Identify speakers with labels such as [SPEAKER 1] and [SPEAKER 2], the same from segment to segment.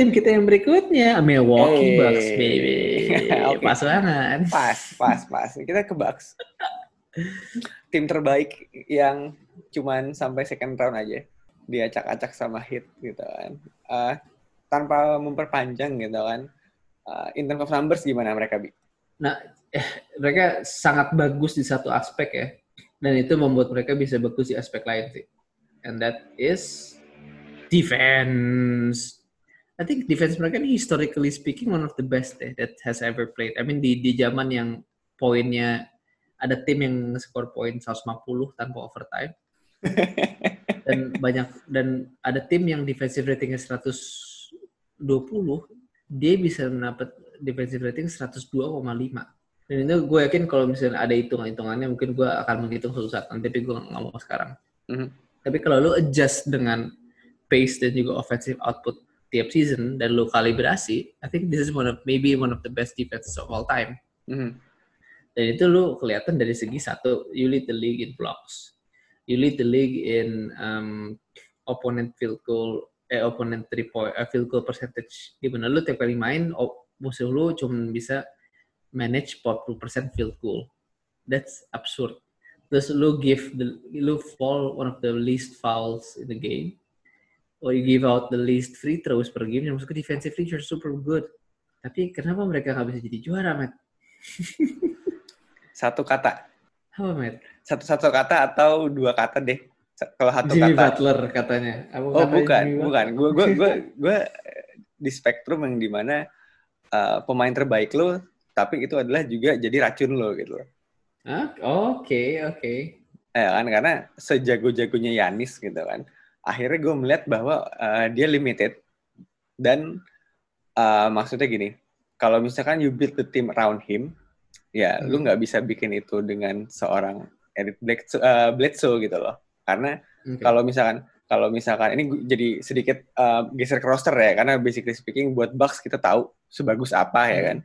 [SPEAKER 1] Tim kita yang berikutnya Milwaukee
[SPEAKER 2] Hey.
[SPEAKER 1] Bucks baby.
[SPEAKER 2] Oke.
[SPEAKER 1] Pas banget.
[SPEAKER 2] Pas, pas, pas. Kita ke Bucks. Tim terbaik yang cuman sampai second round aja. Diacak-acak sama hit gitu kan. Eh, tanpa memperpanjang gitu kan. Eh, in terms of numbers gimana mereka, Bi?
[SPEAKER 1] Mereka sangat bagus di satu aspek ya. Dan itu membuat mereka bisa bagus di aspek lain sih. And that is defense. I think defense mereka ini historically speaking one of the best eh, that has ever played. I mean di di zaman yang poinnya ada tim yang skor poin 150 tanpa overtime dan banyak dan ada tim yang defensive ratingnya 120 dia bisa mendapat defensive rating 102,5 dan itu gue yakin kalau misalnya ada hitung-hitungannya mungkin gue akan menghitung suatu saat nanti tapi gue nggak mau sekarang
[SPEAKER 2] Mhm.
[SPEAKER 1] tapi kalau lu adjust dengan pace dan juga offensive output tiap season dan lu kalibrasi I think this is one of maybe one of the best defenses of all time
[SPEAKER 2] Mhm.
[SPEAKER 1] dan itu lu kelihatan dari segi satu, you lead the league in blocks. You lead the league in um, opponent field goal, eh, opponent three point, eh, field goal percentage. Di mana lu tiap kali main, oh, musuh lu cuma bisa manage 40% field goal. That's absurd. Terus lu give the, lu fall one of the least fouls in the game. Or you give out the least free throws per game. Yang maksudnya defensively you're super good. Tapi kenapa mereka nggak bisa jadi juara, Matt?
[SPEAKER 2] Satu kata.
[SPEAKER 1] Apa, Matt?
[SPEAKER 2] Satu-satu kata atau dua kata deh. Kalau satu
[SPEAKER 1] Jimmy
[SPEAKER 2] kata.
[SPEAKER 1] Butler katanya. Apa
[SPEAKER 2] Oh
[SPEAKER 1] katanya
[SPEAKER 2] bukan,
[SPEAKER 1] Jimmy
[SPEAKER 2] bukan. Gue gue gue gue di spektrum yang di mana uh, pemain terbaik lo, tapi itu adalah juga jadi racun lo gitu loh.
[SPEAKER 1] Ah, Oke, oke.
[SPEAKER 2] Eh, kan karena sejago-jagonya Yanis gitu kan. Akhirnya gue melihat bahwa uh, dia limited dan uh, maksudnya gini, kalau misalkan you build the team around him, ya lu
[SPEAKER 1] Hmm.
[SPEAKER 2] nggak bisa bikin itu dengan seorang Eric Bledsoe, uh, Bledsoe gitu loh. Karena
[SPEAKER 1] Oke.
[SPEAKER 2] kalau misalkan kalau misalkan ini jadi sedikit uh, geser ke roster ya karena basically speaking buat Bucks kita tahu sebagus apa ya
[SPEAKER 1] Hmm.
[SPEAKER 2] kan.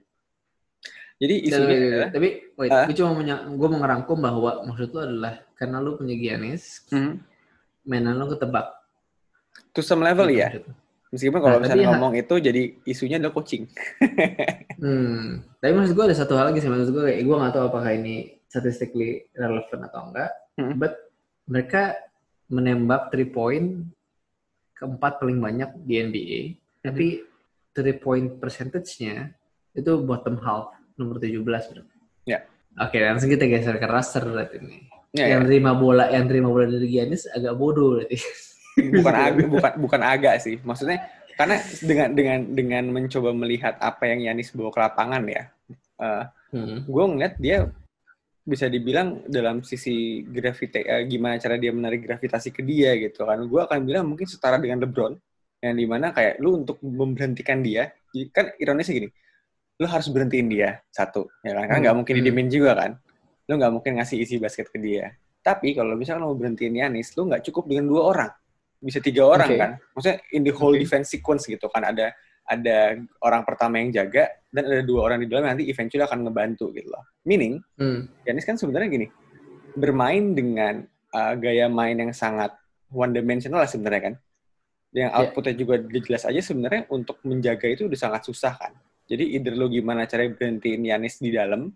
[SPEAKER 2] Jadi
[SPEAKER 1] Dan-
[SPEAKER 2] isunya
[SPEAKER 1] tapi-
[SPEAKER 2] adalah
[SPEAKER 1] tapi wait,
[SPEAKER 2] Ah?
[SPEAKER 1] gue cuma gue mau ngerangkum bahwa maksud lu adalah karena lu punya Giannis,
[SPEAKER 2] hmm,
[SPEAKER 1] mainan lu ketebak.
[SPEAKER 2] to some level
[SPEAKER 1] Gitu
[SPEAKER 2] ya.
[SPEAKER 1] lu.
[SPEAKER 2] Meskipun kalau
[SPEAKER 1] Nah,
[SPEAKER 2] misalnya ngomong itu jadi isunya adalah coaching.
[SPEAKER 1] Hmm. Tapi maksud gue ada satu hal lagi sih maksud gue kayak gue nggak tahu apakah ini statistically relevant atau enggak.
[SPEAKER 2] Hmm.
[SPEAKER 1] But mereka menembak three point keempat paling banyak di NBA. Tapi three point percentage-nya itu bottom half nomor 17 bro.
[SPEAKER 2] Ya.
[SPEAKER 1] Oke, langsung kita geser ke roster berarti ini.
[SPEAKER 2] Ya,
[SPEAKER 1] yang
[SPEAKER 2] ya.
[SPEAKER 1] terima bola, yang terima bola dari Giannis agak bodoh berarti.
[SPEAKER 2] bukan agak bukan bukan agak sih. Maksudnya karena dengan dengan dengan mencoba melihat apa yang Yanis bawa ke lapangan ya. eh,
[SPEAKER 1] Hmm.
[SPEAKER 2] gue ngeliat dia bisa dibilang dalam sisi gravita eh, gimana cara dia menarik gravitasi ke dia gitu kan gue akan bilang mungkin setara dengan LeBron yang di mana kayak lu untuk memberhentikan dia kan ironisnya gini lu harus berhentiin dia satu ya kan karena nggak
[SPEAKER 1] Hmm,
[SPEAKER 2] mungkin didiemin juga kan lu nggak mungkin ngasih isi basket ke dia tapi kalau misalkan mau berhentiin Yanis lu nggak cukup dengan dua orang bisa tiga orang
[SPEAKER 1] Oke.
[SPEAKER 2] kan maksudnya in the whole
[SPEAKER 1] Oke.
[SPEAKER 2] defense sequence gitu kan ada ada orang pertama yang jaga dan ada dua orang di dalam nanti eventually akan ngebantu gitu loh. Meaning,
[SPEAKER 1] Hmm.
[SPEAKER 2] Giannis kan sebenarnya gini, bermain dengan uh, gaya main yang sangat one dimensional lah sebenarnya kan. Yang
[SPEAKER 1] Ya.
[SPEAKER 2] outputnya juga jelas aja sebenarnya untuk menjaga itu udah sangat susah kan. Jadi either lo gimana caranya berhentiin Yanis di dalam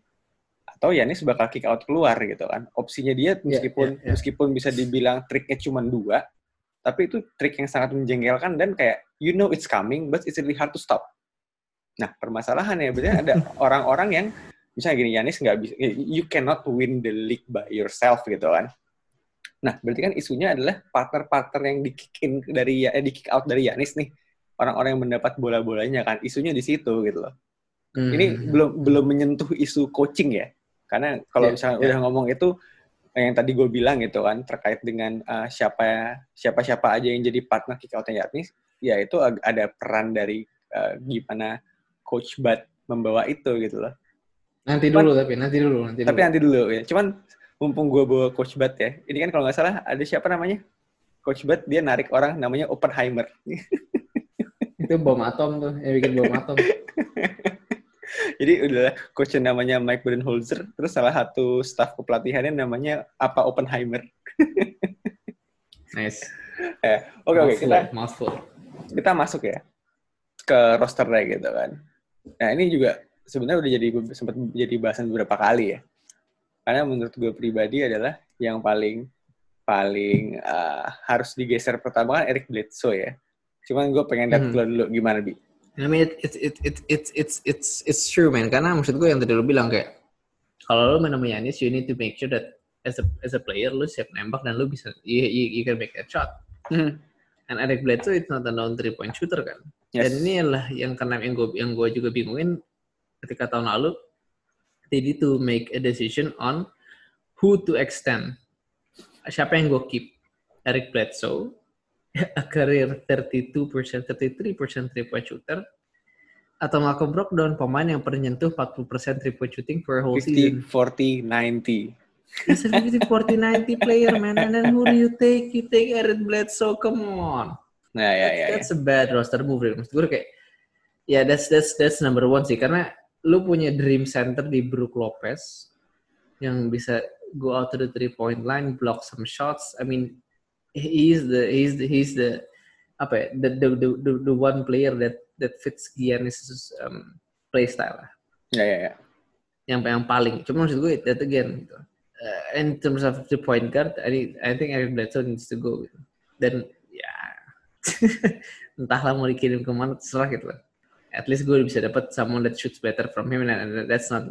[SPEAKER 2] atau Yanis bakal kick out keluar gitu kan. Opsinya dia meskipun
[SPEAKER 1] ya, ya.
[SPEAKER 2] meskipun bisa dibilang triknya cuma dua, tapi itu trik yang sangat menjengkelkan dan kayak you know it's coming but it's really hard to stop. Nah permasalahannya berarti ada orang-orang yang misalnya gini Yanis nggak bisa you cannot win the league by yourself gitu kan. Nah berarti kan isunya adalah partner-partner yang di kick in dari eh, di kick out dari Yanis nih orang-orang yang mendapat bola-bolanya kan isunya di situ gitu loh.
[SPEAKER 1] Hmm.
[SPEAKER 2] Ini belum belum menyentuh isu coaching ya. Karena kalau
[SPEAKER 1] Ya,
[SPEAKER 2] misalnya
[SPEAKER 1] ya.
[SPEAKER 2] udah ngomong itu yang tadi gue bilang gitu kan terkait dengan uh, siapa siapa siapa aja yang jadi partner kick outnya ya itu ada peran dari uh, gimana coach Bud membawa itu gitu loh.
[SPEAKER 1] Nanti dulu tapi nanti dulu nanti
[SPEAKER 2] Tapi
[SPEAKER 1] dulu.
[SPEAKER 2] nanti dulu ya. Cuman mumpung gue bawa coach Bud ya, ini kan kalau nggak salah ada siapa namanya? Coach Bud dia narik orang namanya Oppenheimer.
[SPEAKER 1] itu bom atom tuh yang bikin bom atom.
[SPEAKER 2] Jadi udah coach yang namanya Mike Budenholzer, terus salah satu staff kepelatihannya namanya apa Oppenheimer.
[SPEAKER 1] Nice.
[SPEAKER 2] Ya, Oke oke
[SPEAKER 1] Mouthful,
[SPEAKER 2] kita
[SPEAKER 1] mouthful.
[SPEAKER 2] kita masuk ya ke rosternya gitu kan. Nah ini juga sebenarnya udah jadi sempat jadi bahasan beberapa kali ya. Karena menurut gue pribadi adalah yang paling paling uh, harus digeser pertama kan Eric Bledsoe ya. Cuman gue pengen lihat
[SPEAKER 1] Hmm.
[SPEAKER 2] dulu gimana bi.
[SPEAKER 1] I mean, it, it, it, it, it's it's it's it's true, man. Karena maksud gue yang tadi lu bilang kayak kalau lu main sama Giannis, you need to make sure that as a as a player lu siap nembak dan lu bisa you, you, you can make that shot. And Eric Bledsoe it's not a known three point shooter kan.
[SPEAKER 2] Yes.
[SPEAKER 1] Dan ini adalah yang karena yang gue yang gue juga bingungin ketika tahun lalu they need to make a decision on who to extend. Siapa yang gue keep? Eric Bledsoe, a career 32%, 33% three point shooter, atau Malcolm Brogdon, pemain yang pernah nyentuh 40% three point shooting for a whole
[SPEAKER 2] 50,
[SPEAKER 1] season.
[SPEAKER 2] 40, 90.
[SPEAKER 1] He's a 50, 40, 90 player, man. And then who do you take? You take Eric Bledsoe, come on.
[SPEAKER 2] Nah ya ya. ya.
[SPEAKER 1] That's a bad roster move. Rick. Maksud gue kayak, ya that's that's that's number one sih. Karena lu punya dream center di Brook Lopez yang bisa go out to the three point line, block some shots. I mean, he's the he's the he's the apa ya, the the the, the, the one player that that fits Giannis' um, play style lah.
[SPEAKER 2] Ya ya ya.
[SPEAKER 1] Yang yang paling. Cuma maksud gue that again gitu. Uh, in terms of the point guard, I I think Eric Bledsoe needs to go. Gitu. Dan ya entahlah mau dikirim ke mana terserah gitu lah. At least gue bisa dapat someone that shoots better from him and that's not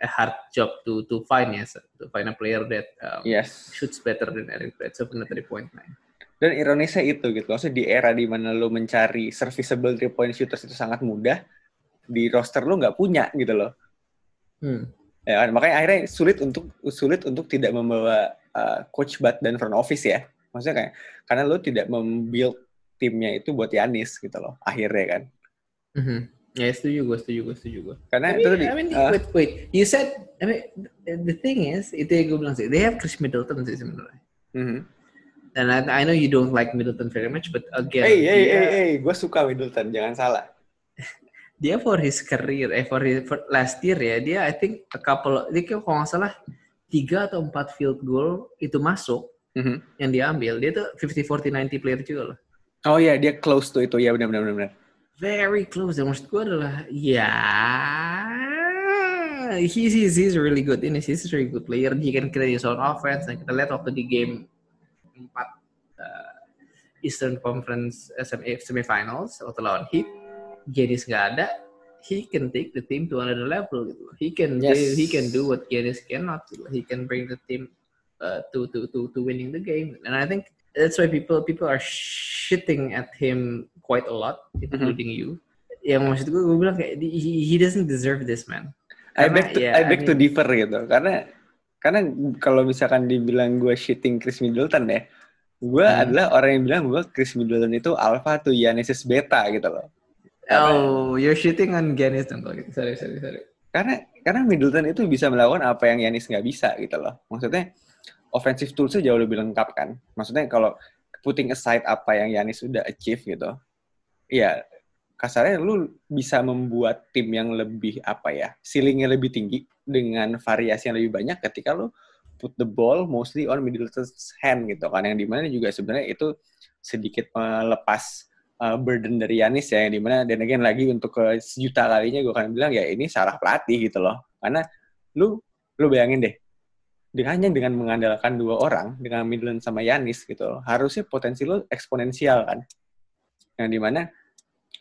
[SPEAKER 1] a hard job to to find ya to find a player that um,
[SPEAKER 2] Yes.
[SPEAKER 1] shoots better than Eric Bledsoe from the three point line.
[SPEAKER 2] Dan ironisnya itu gitu. Maksudnya di era di mana lo mencari serviceable three point shooters itu sangat mudah, di roster lo nggak punya gitu loh.
[SPEAKER 1] Hmm.
[SPEAKER 2] Ya kan? Makanya akhirnya sulit untuk sulit untuk tidak membawa uh, coach bat dan front office ya. Maksudnya kayak karena lo tidak membuild timnya itu buat Yanis gitu loh. Akhirnya kan.
[SPEAKER 1] Mhm. Ya setuju gue, setuju gue, setuju gue.
[SPEAKER 2] Karena
[SPEAKER 1] I
[SPEAKER 2] itu
[SPEAKER 1] mean,
[SPEAKER 2] tadi
[SPEAKER 1] I mean,
[SPEAKER 2] uh,
[SPEAKER 1] wait, wait. You said, I mean, the thing is, itu yang gue bilang sih, they have Chris Middleton sih sebenarnya.
[SPEAKER 2] mhm.
[SPEAKER 1] And I, I know you don't like Middleton very much, but again,
[SPEAKER 2] Hey, hey,
[SPEAKER 1] dia,
[SPEAKER 2] hey, hey, gue suka Middleton, jangan salah.
[SPEAKER 1] dia for his career, eh for, his, for last year ya, dia I think a couple, dia kalau nggak salah tiga atau empat field goal itu masuk
[SPEAKER 2] Mhm.
[SPEAKER 1] yang dia ambil, dia tuh 50, 40, 90 player juga loh.
[SPEAKER 2] Oh iya, dia close tuh itu ya benar benar benar.
[SPEAKER 1] Very close. Dan maksud gue adalah, ya, he's, he's, he's really good. Ini he's a really good player. He can create his own offense. Dan kita lihat waktu di game 4 uh, Eastern Conference SMA semifinals waktu lawan Heat, Giannis nggak ada, he can take the team to another level gitu. He can
[SPEAKER 2] Yes.
[SPEAKER 1] do, he can do what Giannis cannot. He can bring the team uh, to to to to winning the game. And I think that's why people people are shitting at him quite a lot, including you. Yang maksud gue, gue bilang kayak he, he doesn't deserve this man.
[SPEAKER 2] I
[SPEAKER 1] Karena,
[SPEAKER 2] beg to,
[SPEAKER 1] ya,
[SPEAKER 2] I beg
[SPEAKER 1] I
[SPEAKER 2] to
[SPEAKER 1] mean-
[SPEAKER 2] differ gitu. Karena karena kalau misalkan dibilang gue shitting Chris Middleton ya, gue
[SPEAKER 1] Hmm.
[SPEAKER 2] adalah orang yang bilang gue Chris Middleton itu alpha to Giannis beta gitu loh.
[SPEAKER 1] Oh, you're shitting on Giannis dong kalau gitu. Sorry, sorry, sorry.
[SPEAKER 2] Karena karena Middleton itu bisa melakukan apa yang Giannis nggak bisa gitu loh. Maksudnya offensive tools jauh lebih lengkap kan. Maksudnya kalau putting aside apa yang Giannis sudah achieve gitu, ya kasarnya lu bisa membuat tim yang lebih apa ya, ceilingnya lebih tinggi dengan variasi yang lebih banyak ketika lu put the ball mostly on Middleton's hand gitu kan, yang di mana juga sebenarnya itu sedikit melepas uh, burden dari Yanis ya, yang di mana dan again lagi untuk sejuta kalinya gue akan bilang ya ini salah pelatih gitu loh, karena lu lu bayangin deh hanya dengan mengandalkan dua orang dengan Middleton sama Yanis gitu loh, harusnya potensi lu eksponensial kan, yang di mana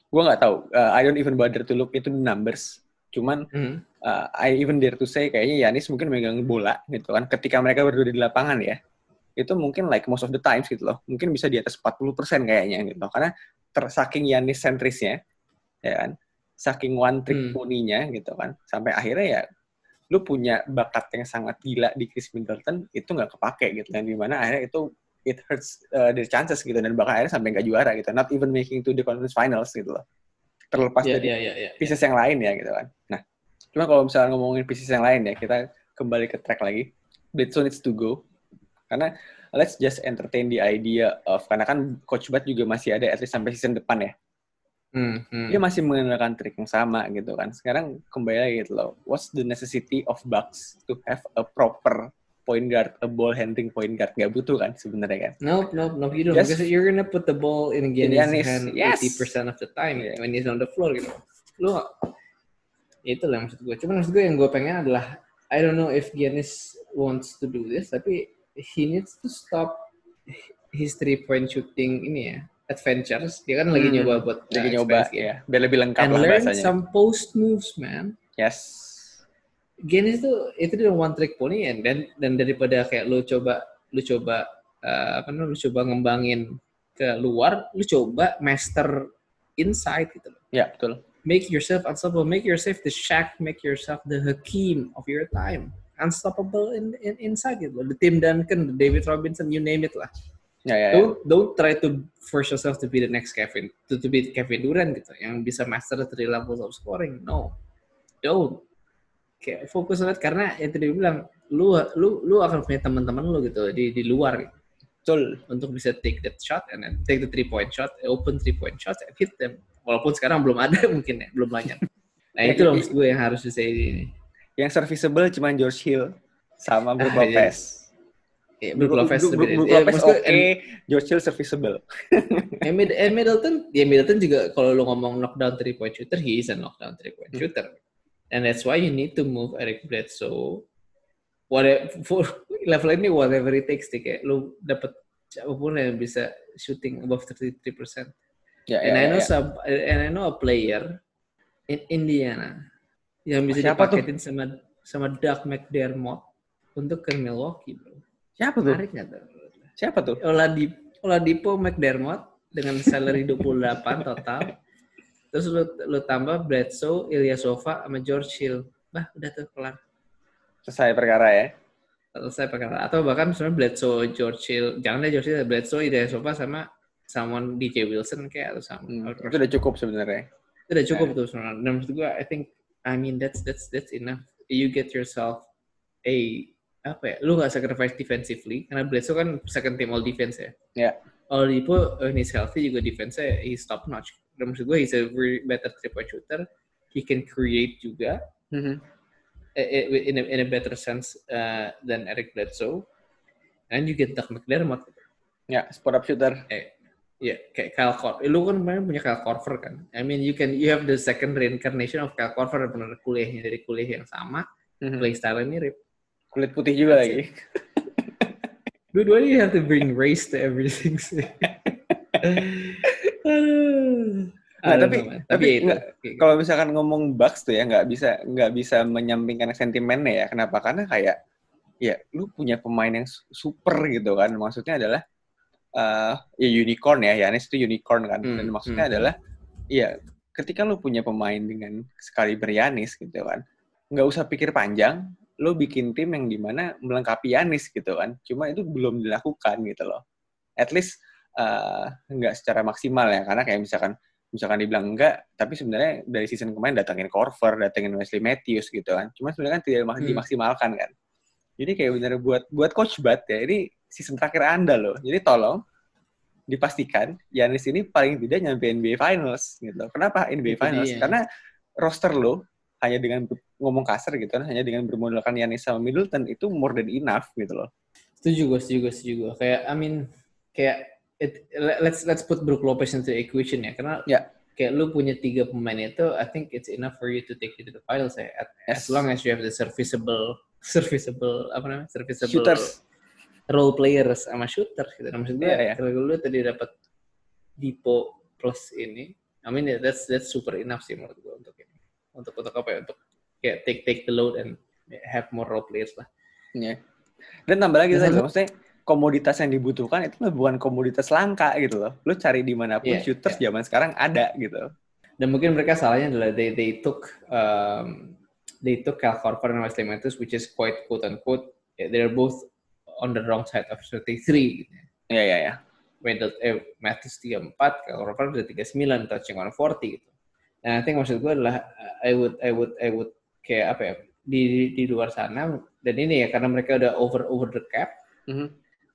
[SPEAKER 2] gue nggak tahu, uh, I don't even bother to look into the numbers, cuman
[SPEAKER 1] Hmm.
[SPEAKER 2] uh, I even dare to say kayaknya Yanis mungkin megang bola gitu kan ketika mereka berdua di lapangan ya itu mungkin like most of the times gitu loh mungkin bisa di atas 40% kayaknya gitu karena tersaking Yanis sentrisnya ya kan saking one trick
[SPEAKER 1] Hmm.
[SPEAKER 2] pony-nya gitu kan sampai akhirnya ya lu punya bakat yang sangat gila di Chris Middleton itu nggak kepake gitu dan di mana akhirnya itu it hurts uh, their chances gitu dan bahkan akhirnya sampai nggak juara gitu not even making to the conference finals gitu loh terlepas
[SPEAKER 1] Ya,
[SPEAKER 2] dari
[SPEAKER 1] ya, ya, ya.
[SPEAKER 2] pieces yang lain ya gitu kan. Nah, cuma kalau misalnya ngomongin pieces yang lain ya, kita kembali ke track lagi. Bledsoe needs to go. Karena let's just entertain the idea of, karena kan Coach Bud juga masih ada at least sampai season depan ya.
[SPEAKER 1] Hmm, hmm.
[SPEAKER 2] Dia masih menggunakan trik yang sama gitu kan. Sekarang kembali lagi gitu loh. What's the necessity of Bucks to have a proper point guard, a ball handling point guard. Nggak butuh kan sebenarnya kan?
[SPEAKER 1] Nope, nope, nope. You don't.
[SPEAKER 2] Just-
[SPEAKER 1] because you're gonna put the ball in Giannis'
[SPEAKER 2] Giannis,
[SPEAKER 1] hand
[SPEAKER 2] yes.
[SPEAKER 1] 80% of the time
[SPEAKER 2] Yeah.
[SPEAKER 1] when he's on the floor gitu. Lu itu lah maksud gue. Cuman maksud gue yang gue pengen adalah I don't know if Giannis wants to do this, tapi he needs to stop his three point shooting ini ya adventures. Dia kan lagi
[SPEAKER 2] Hmm,
[SPEAKER 1] nyoba buat
[SPEAKER 2] Lagi nyoba
[SPEAKER 1] game.
[SPEAKER 2] ya, biar lebih lengkap
[SPEAKER 1] And
[SPEAKER 2] lah
[SPEAKER 1] learn
[SPEAKER 2] bahasanya.
[SPEAKER 1] some post moves, man.
[SPEAKER 2] Yes.
[SPEAKER 1] Giannis tuh itu dia one trick pony and dan dan daripada kayak lu coba lu coba uh, apa namanya lu coba ngembangin ke luar, lu coba master inside gitu loh.
[SPEAKER 2] Ya, betul.
[SPEAKER 1] Make yourself unstoppable, make yourself the Shaq, make yourself the Hakim of your time. Unstoppable in, in inside gitu loh. The Tim Duncan, the David Robinson, you name it lah.
[SPEAKER 2] Ya, ya, ya.
[SPEAKER 1] Don't don't try to force yourself to be the next Kevin, to, to be Kevin Durant gitu, yang bisa master the three levels of scoring. No, don't. Kayak fokus banget karena ya tadi bilang lu lu lu akan punya teman-teman lu gitu di di luar
[SPEAKER 2] Betul.
[SPEAKER 1] untuk bisa take that shot and then take the three point shot, open three point shots and hit them. Walaupun sekarang belum ada mungkin ya, belum banyak. Nah itu loh maksud gue yang harus bisa ini.
[SPEAKER 2] Yang serviceable cuma George Hill sama
[SPEAKER 1] Ah, iya.
[SPEAKER 2] Lopez.
[SPEAKER 1] Ya, Brook Lopez
[SPEAKER 2] Brook- Brook
[SPEAKER 1] ya,
[SPEAKER 2] Lopez oke, George Hill serviceable.
[SPEAKER 1] Eh, Mid- eh, Middleton, ya Middleton juga kalau lu ngomong knockdown three point shooter, he is a knockdown three point
[SPEAKER 2] Hmm.
[SPEAKER 1] shooter. And that's why you need to move Eric Bledsoe. Whatever, for level ini whatever it takes deh, kayak lu dapet siapa pun yang bisa shooting above 33%.
[SPEAKER 2] Ya,
[SPEAKER 1] And
[SPEAKER 2] ya,
[SPEAKER 1] I know
[SPEAKER 2] ya.
[SPEAKER 1] some, and I know a player in Indiana yang bisa
[SPEAKER 2] Siapa tuh?
[SPEAKER 1] dipaketin sama sama Doug McDermott untuk ke Milwaukee, bro.
[SPEAKER 2] Siapa tuh?
[SPEAKER 1] Menarik tuh?
[SPEAKER 2] Siapa tuh?
[SPEAKER 1] Oladipo, Oladipo McDermott dengan salary 28 total. Terus lu, lu tambah Bledsoe, Ilyasova, sama George Hill. Bah, udah tuh kelar.
[SPEAKER 2] Selesai perkara ya.
[SPEAKER 1] Selesai perkara. Atau bahkan sebenarnya Bledsoe, George Hill. Jangan deh George Hill, Bledsoe, Ilyasova sama someone DJ Wilson kayak atau sama.
[SPEAKER 2] Hmm, itu udah cukup sebenarnya.
[SPEAKER 1] Itu udah cukup tuh sebenarnya. Dan maksud gue, I think, I mean that's that's that's enough. You get yourself a apa ya? Lu gak sacrifice defensively karena Bledsoe kan second team all defense ya.
[SPEAKER 2] Ya.
[SPEAKER 1] Oladipo when he's healthy juga defense-nya he's top notch. Dan maksud gue he's a very better three point shooter. He can create juga
[SPEAKER 2] Mhm.
[SPEAKER 1] eh, eh, in a, in a better sense uh, than Eric Bledsoe. And you get Doug McDermott.
[SPEAKER 2] Ya, spot up shooter.
[SPEAKER 1] Eh, ya kayak Kyle Korver. Lu kan kemarin punya Kyle Korver kan. I mean you can you have the second reincarnation of Kyle Korver benar kuliahnya dari kuliah yang sama,
[SPEAKER 2] Mhm.
[SPEAKER 1] play style mirip.
[SPEAKER 2] Kulit putih juga
[SPEAKER 1] That's
[SPEAKER 2] lagi.
[SPEAKER 1] Dua-duanya you have to bring race to everything sih. Aduh.
[SPEAKER 2] Nah, tapi-
[SPEAKER 1] know,
[SPEAKER 2] tapi
[SPEAKER 1] ya
[SPEAKER 2] nggak- Kalau misalkan ngomong Bucks tuh ya nggak bisa nggak bisa menyampingkan sentimennya ya. Kenapa? Karena kayak ya lu punya pemain yang su- super gitu kan. Maksudnya adalah eh ya unicorn ya. Yanis itu unicorn kan.
[SPEAKER 1] Hmm,
[SPEAKER 2] Dan maksudnya
[SPEAKER 1] hmm.
[SPEAKER 2] adalah ya ketika lu punya pemain dengan sekali Yanis gitu kan. nggak usah pikir panjang, lu bikin tim yang di mana melengkapi Yanis gitu kan. Cuma itu belum dilakukan gitu loh. At least eh, nggak secara maksimal ya. Karena kayak misalkan misalkan dibilang enggak, tapi sebenarnya dari season kemarin datangin Corver, datangin Wesley Matthews gitu kan. Cuma sebenarnya kan tidak
[SPEAKER 1] Hmm.
[SPEAKER 2] dimaksimalkan kan. Jadi kayak bener buat buat coach Bat ya, ini season terakhir Anda loh. Jadi tolong dipastikan Yanis ini paling tidak nyampe NBA Finals gitu. Kenapa NBA Finals? Karena roster lo hanya dengan ngomong kasar gitu kan, hanya dengan bermodalkan Yanis sama Middleton itu more than enough gitu loh.
[SPEAKER 1] Setuju gue, setuju gue, setuju gue. Kayak, I mean, kayak, it, let's let's put Brook Lopez into the equation ya. Karena
[SPEAKER 2] Ya.
[SPEAKER 1] kayak lu punya tiga pemain itu, I think it's enough for you to take you to the finals ya. As, as
[SPEAKER 2] Yes.
[SPEAKER 1] long as you have the serviceable, serviceable, apa namanya, serviceable
[SPEAKER 2] Shooters.
[SPEAKER 1] role players sama shooters gitu. Nah, maksud gue,
[SPEAKER 2] Iya, iya.
[SPEAKER 1] kalau lu tadi dapat Dipo plus ini, I mean, that's that's super enough sih menurut gue untuk ini. Untuk untuk apa ya? Untuk kayak take take the load and have more role players lah.
[SPEAKER 2] Ya. Dan tambah lagi
[SPEAKER 1] satu-
[SPEAKER 2] maksudnya komoditas yang dibutuhkan itu bukan komoditas langka gitu loh. Lu cari di mana pun
[SPEAKER 1] Iya,
[SPEAKER 2] shooters zaman sekarang ada gitu.
[SPEAKER 1] Dan mungkin mereka salahnya adalah they they took um, they took Cal Corver and Wesley Matthews, which is quite quote unquote they're both on the wrong side of 33. Gitu.
[SPEAKER 2] Iya, iya, iya.
[SPEAKER 1] Middle, eh, Matthews 34, Cal Corver udah 39, touching on 40 gitu. Dan I think maksud gue adalah uh, I would I would I would kayak apa ya di di luar sana dan ini ya karena mereka udah over over the cap
[SPEAKER 2] Mhm.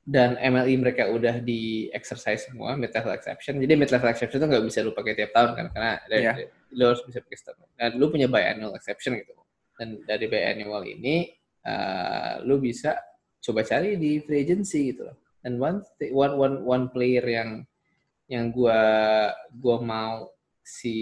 [SPEAKER 1] dan MLE mereka udah di exercise semua mid level exception. Jadi mid level exception itu nggak bisa lu pakai tiap tahun kan karena dari-
[SPEAKER 2] Iya.
[SPEAKER 1] lu harus bisa pakai setiap. Dan lu punya biannual exception gitu. Dan dari biannual ini uh, lu bisa coba cari di free agency gitu loh. And one one one one player yang yang gua gua mau si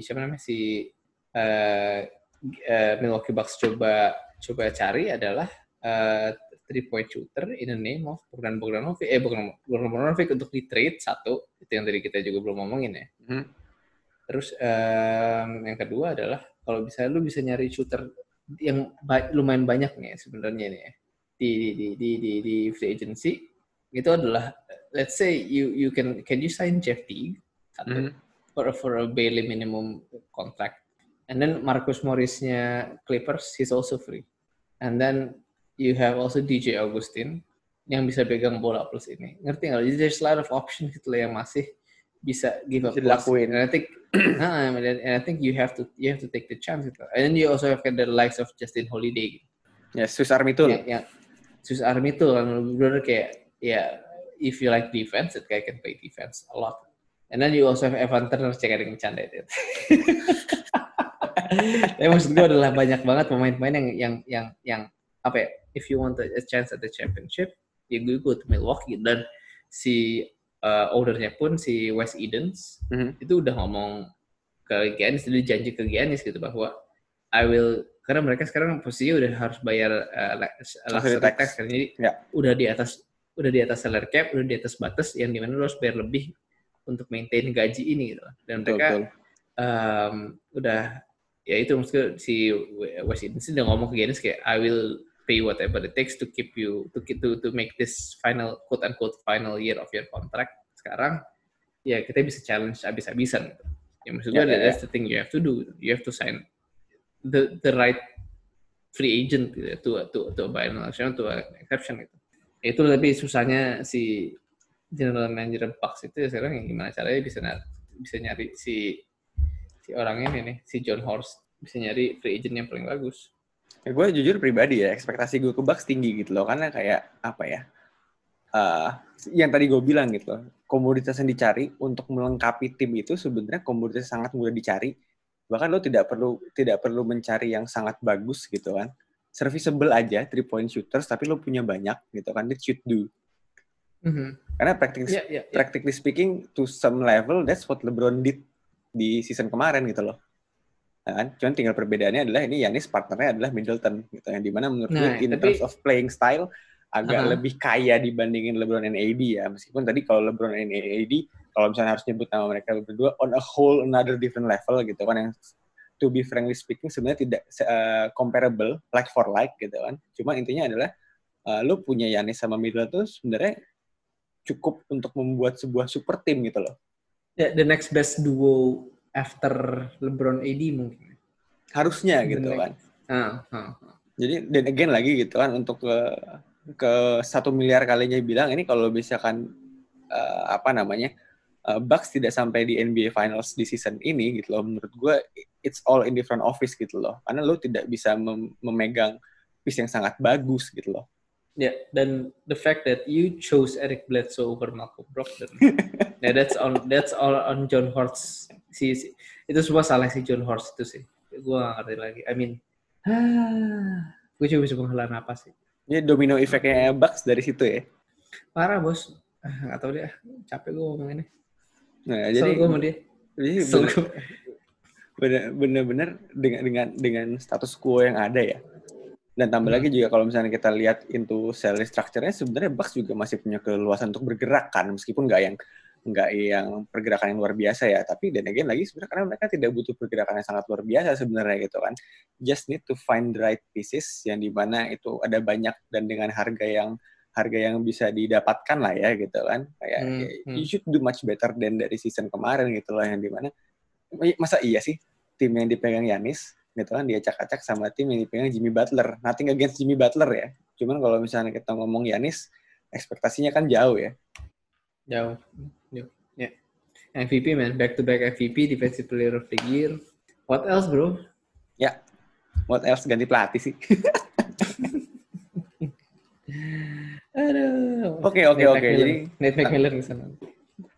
[SPEAKER 1] siapa namanya si uh, uh, Milwaukee Bucks coba coba cari adalah uh, three point shooter in the name of Bogdan Bogdanovic. Eh Bogdan Bogdanovic untuk di trade satu. Itu yang tadi kita juga belum ngomongin ya. Hmm. Terus um, yang kedua adalah kalau bisa lu bisa nyari shooter yang ba lumayan banyak nih sebenarnya nih ya, di, di di di di free agency. Itu adalah let's say you you can can you sign Jeff Teague? Satu. Mm. for for a barely minimum contract and then Marcus Morrisnya Clippers he's also free and then you have also DJ Augustin yang bisa pegang bola plus ini ngerti nggak? Jadi there's a lot of options gitu yang masih bisa give up
[SPEAKER 2] dilakuin.
[SPEAKER 1] And I think, nah, and I think you have to you have to take the chance gitu. And then you also have the likes of Justin Holiday.
[SPEAKER 2] Ya, yeah, Swiss Army tuh.
[SPEAKER 1] Yang, yang Swiss Army tuh kan benar kayak ya if you like defense, guy can play defense a lot. And then you also have Evan Turner, cek ada yang bercanda itu. Tapi maksud gue adalah banyak banget pemain-pemain yang yang yang yang apa ya? If you want a chance at the championship, you go to Milwaukee dan si uh, ownernya pun si West Edens mm-hmm. itu udah ngomong ke Giannis, udah janji ke Giannis gitu bahwa I will karena mereka sekarang posisinya udah harus bayar uh, luxury tax, tax kan jadi yeah. udah di atas udah di atas salary cap udah di atas batas yang di mana lo harus bayar lebih untuk maintain gaji ini gitu dan mereka betul. Um, udah ya itu maksudnya si West Edens udah ngomong ke Giannis kayak I will pay whatever it takes to keep you to to to make this final quote unquote final year of your contract sekarang ya kita bisa challenge abis-abisan gitu. Ya maksud gue yeah, that's yeah. the thing you have to do. You have to sign the the right free agent gitu, to to to buy an exception to an exception gitu. Itu lebih susahnya si general manager Bucks itu ya sekarang yang gimana caranya bisa nyari, bisa nyari si si orang ini nih si John Horst bisa nyari free agent yang paling bagus.
[SPEAKER 2] Ya, gue jujur pribadi ya, ekspektasi gue ke Bucks tinggi gitu loh. Karena kayak, apa ya, uh, yang tadi gue bilang gitu loh, komoditas yang dicari untuk melengkapi tim itu sebenarnya komoditas sangat mudah dicari. Bahkan lo tidak perlu tidak perlu mencari yang sangat bagus gitu kan. Serviceable aja, three point shooters, tapi lo punya banyak gitu kan, it should do. Mm-hmm. Karena practically, yeah, yeah, yeah. practically speaking, to some level, that's what LeBron did di season kemarin gitu loh. Nah, kan? Cuman tinggal perbedaannya adalah ini Yanis partnernya adalah Middleton gitu yang di mana menurut nah, gue in tapi, terms of playing style agak uh -huh. lebih kaya dibandingin LeBron dan AD ya meskipun tadi kalau LeBron dan AD kalau misalnya harus nyebut nama mereka berdua on a whole another different level gitu kan yang to be frankly speaking sebenarnya tidak uh, comparable like for like gitu kan cuma intinya adalah uh, lu punya Yanis sama Middleton tuh sebenarnya cukup untuk membuat sebuah super team gitu loh.
[SPEAKER 1] Yeah, the next best duo after LeBron AD mungkin.
[SPEAKER 2] Harusnya gitu kan. Uh, uh, uh. Jadi dan again lagi gitu kan untuk ke ke satu miliar kalinya bilang ini kalau misalkan uh, apa namanya uh, Bucks tidak sampai di NBA Finals di season ini gitu loh menurut gue it's all in different office gitu loh karena lo tidak bisa mem memegang piece yang sangat bagus gitu loh.
[SPEAKER 1] Ya, yeah, dan the fact that you chose Eric Bledsoe over Malcolm Brogdon, yeah, that's on that's all on John Horst. Si, si itu semua salah si John Horst itu sih. Gue gak ngerti lagi. I mean, ah, gue cuma bisa menghela napas sih.
[SPEAKER 2] Ini domino efeknya Bucks dari situ ya?
[SPEAKER 1] Parah bos. Ah, gak tau deh. Capek gue ngomong ini.
[SPEAKER 2] Nah, jadi gue sama dia. Jadi bener-bener dengan dengan dengan status quo yang ada ya dan tambah hmm. lagi juga kalau misalnya kita lihat into salary structure-nya sebenarnya Bucks juga masih punya keluasan untuk bergerak kan meskipun nggak yang nggak yang pergerakan yang luar biasa ya tapi dan again lagi sebenarnya karena mereka tidak butuh pergerakan yang sangat luar biasa sebenarnya gitu kan just need to find the right pieces yang di mana itu ada banyak dan dengan harga yang harga yang bisa didapatkan lah ya gitu kan kayak hmm, hmm. you should do much better than dari season kemarin gitu loh yang di mana masa iya sih tim yang dipegang Yanis gitu kan dia acak-acak sama tim yang dipegang Jimmy Butler. Nothing against Jimmy Butler ya. Cuman kalau misalnya kita ngomong Yanis, ekspektasinya kan jauh ya.
[SPEAKER 1] Jauh. Ya. Yeah. MVP man, back to back MVP, defensive player of the year. What else, bro?
[SPEAKER 2] Ya. What else ganti pelatih sih.
[SPEAKER 1] Aduh.
[SPEAKER 2] Oke, oke, oke. Jadi
[SPEAKER 1] Nate McMillan ke sana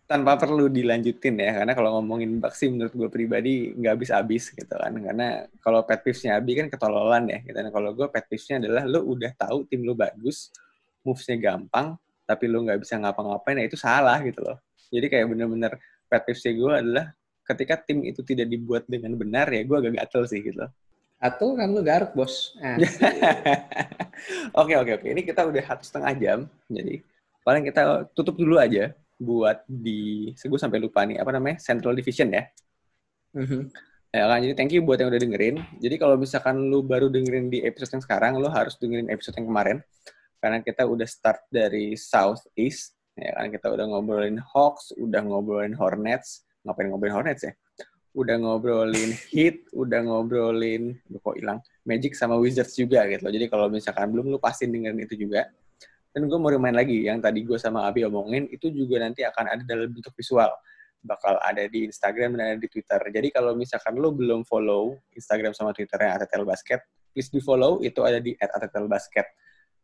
[SPEAKER 2] tanpa perlu dilanjutin ya karena kalau ngomongin Bucks sih menurut gue pribadi nggak habis-habis gitu kan karena kalau pet peeves-nya Abi kan ketololan ya gitu. Dan kalau gue pet peeves-nya adalah lo udah tahu tim lo bagus moves-nya gampang, tapi lu nggak bisa ngapa-ngapain, ya itu salah gitu loh. Jadi kayak bener-bener pet peeve gue adalah ketika tim itu tidak dibuat dengan benar, ya gue agak gatel sih gitu loh.
[SPEAKER 1] Atau kan lu garuk, bos. Ah.
[SPEAKER 2] Oke, oke, oke. Ini kita udah satu setengah jam, jadi paling kita tutup dulu aja buat di, gue sampai lupa nih, apa namanya, Central Division ya.
[SPEAKER 1] Mhm.
[SPEAKER 2] Ya kan, jadi thank you buat yang udah dengerin. Jadi kalau misalkan lu baru dengerin di episode yang sekarang, lu harus dengerin episode yang kemarin. Karena kita udah start dari South East. Ya kan, kita udah ngobrolin Hawks, udah ngobrolin Hornets. Ngapain ngobrolin Hornets ya? Udah ngobrolin Heat, udah ngobrolin, Duh, kok hilang, Magic sama Wizards juga gitu. Jadi kalau misalkan belum, lu pasti dengerin itu juga. Dan gue mau remind lagi, yang tadi gue sama Abi omongin, itu juga nanti akan ada dalam bentuk visual bakal ada di Instagram dan ada di Twitter. Jadi kalau misalkan lo belum follow Instagram sama Twitternya Atetel Basket, please di follow, itu ada di Atetel Basket.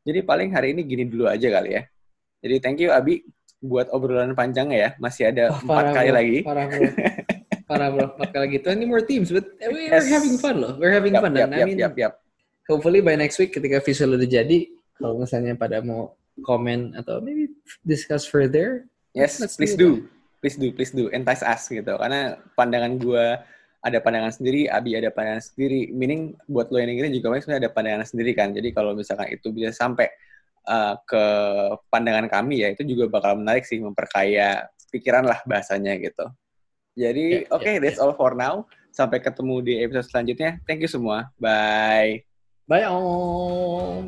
[SPEAKER 2] Jadi paling hari ini gini dulu aja kali ya. Jadi thank you Abi buat obrolan panjangnya ya. Masih ada
[SPEAKER 1] Wah,
[SPEAKER 2] empat kali
[SPEAKER 1] bro.
[SPEAKER 2] lagi.
[SPEAKER 1] Parah, bro. Parah, bro. Empat kali lagi. 20 more teams, but we're
[SPEAKER 2] Yes.
[SPEAKER 1] having fun loh. We're having
[SPEAKER 2] Yap,
[SPEAKER 1] fun.
[SPEAKER 2] yap,
[SPEAKER 1] Dan I
[SPEAKER 2] yap,
[SPEAKER 1] mean,
[SPEAKER 2] yap, yap.
[SPEAKER 1] hopefully by next week ketika visual udah jadi, kalau misalnya pada mau komen atau maybe discuss further,
[SPEAKER 2] Yes,
[SPEAKER 1] Let's
[SPEAKER 2] please
[SPEAKER 1] do
[SPEAKER 2] do. Please do, please do. Entice us gitu. Karena pandangan gua ada pandangan sendiri, Abi ada pandangan sendiri. Meaning buat lo yang dengerin juga sebenarnya ada pandangan sendiri kan. Jadi kalau misalkan itu bisa sampai uh, ke pandangan kami ya, itu juga bakal menarik sih, memperkaya pikiran lah bahasanya gitu. Jadi,
[SPEAKER 1] Ya,
[SPEAKER 2] oke,
[SPEAKER 1] ya,
[SPEAKER 2] that's all for now. Sampai ketemu di episode selanjutnya. Thank you semua. Bye.
[SPEAKER 1] bye all.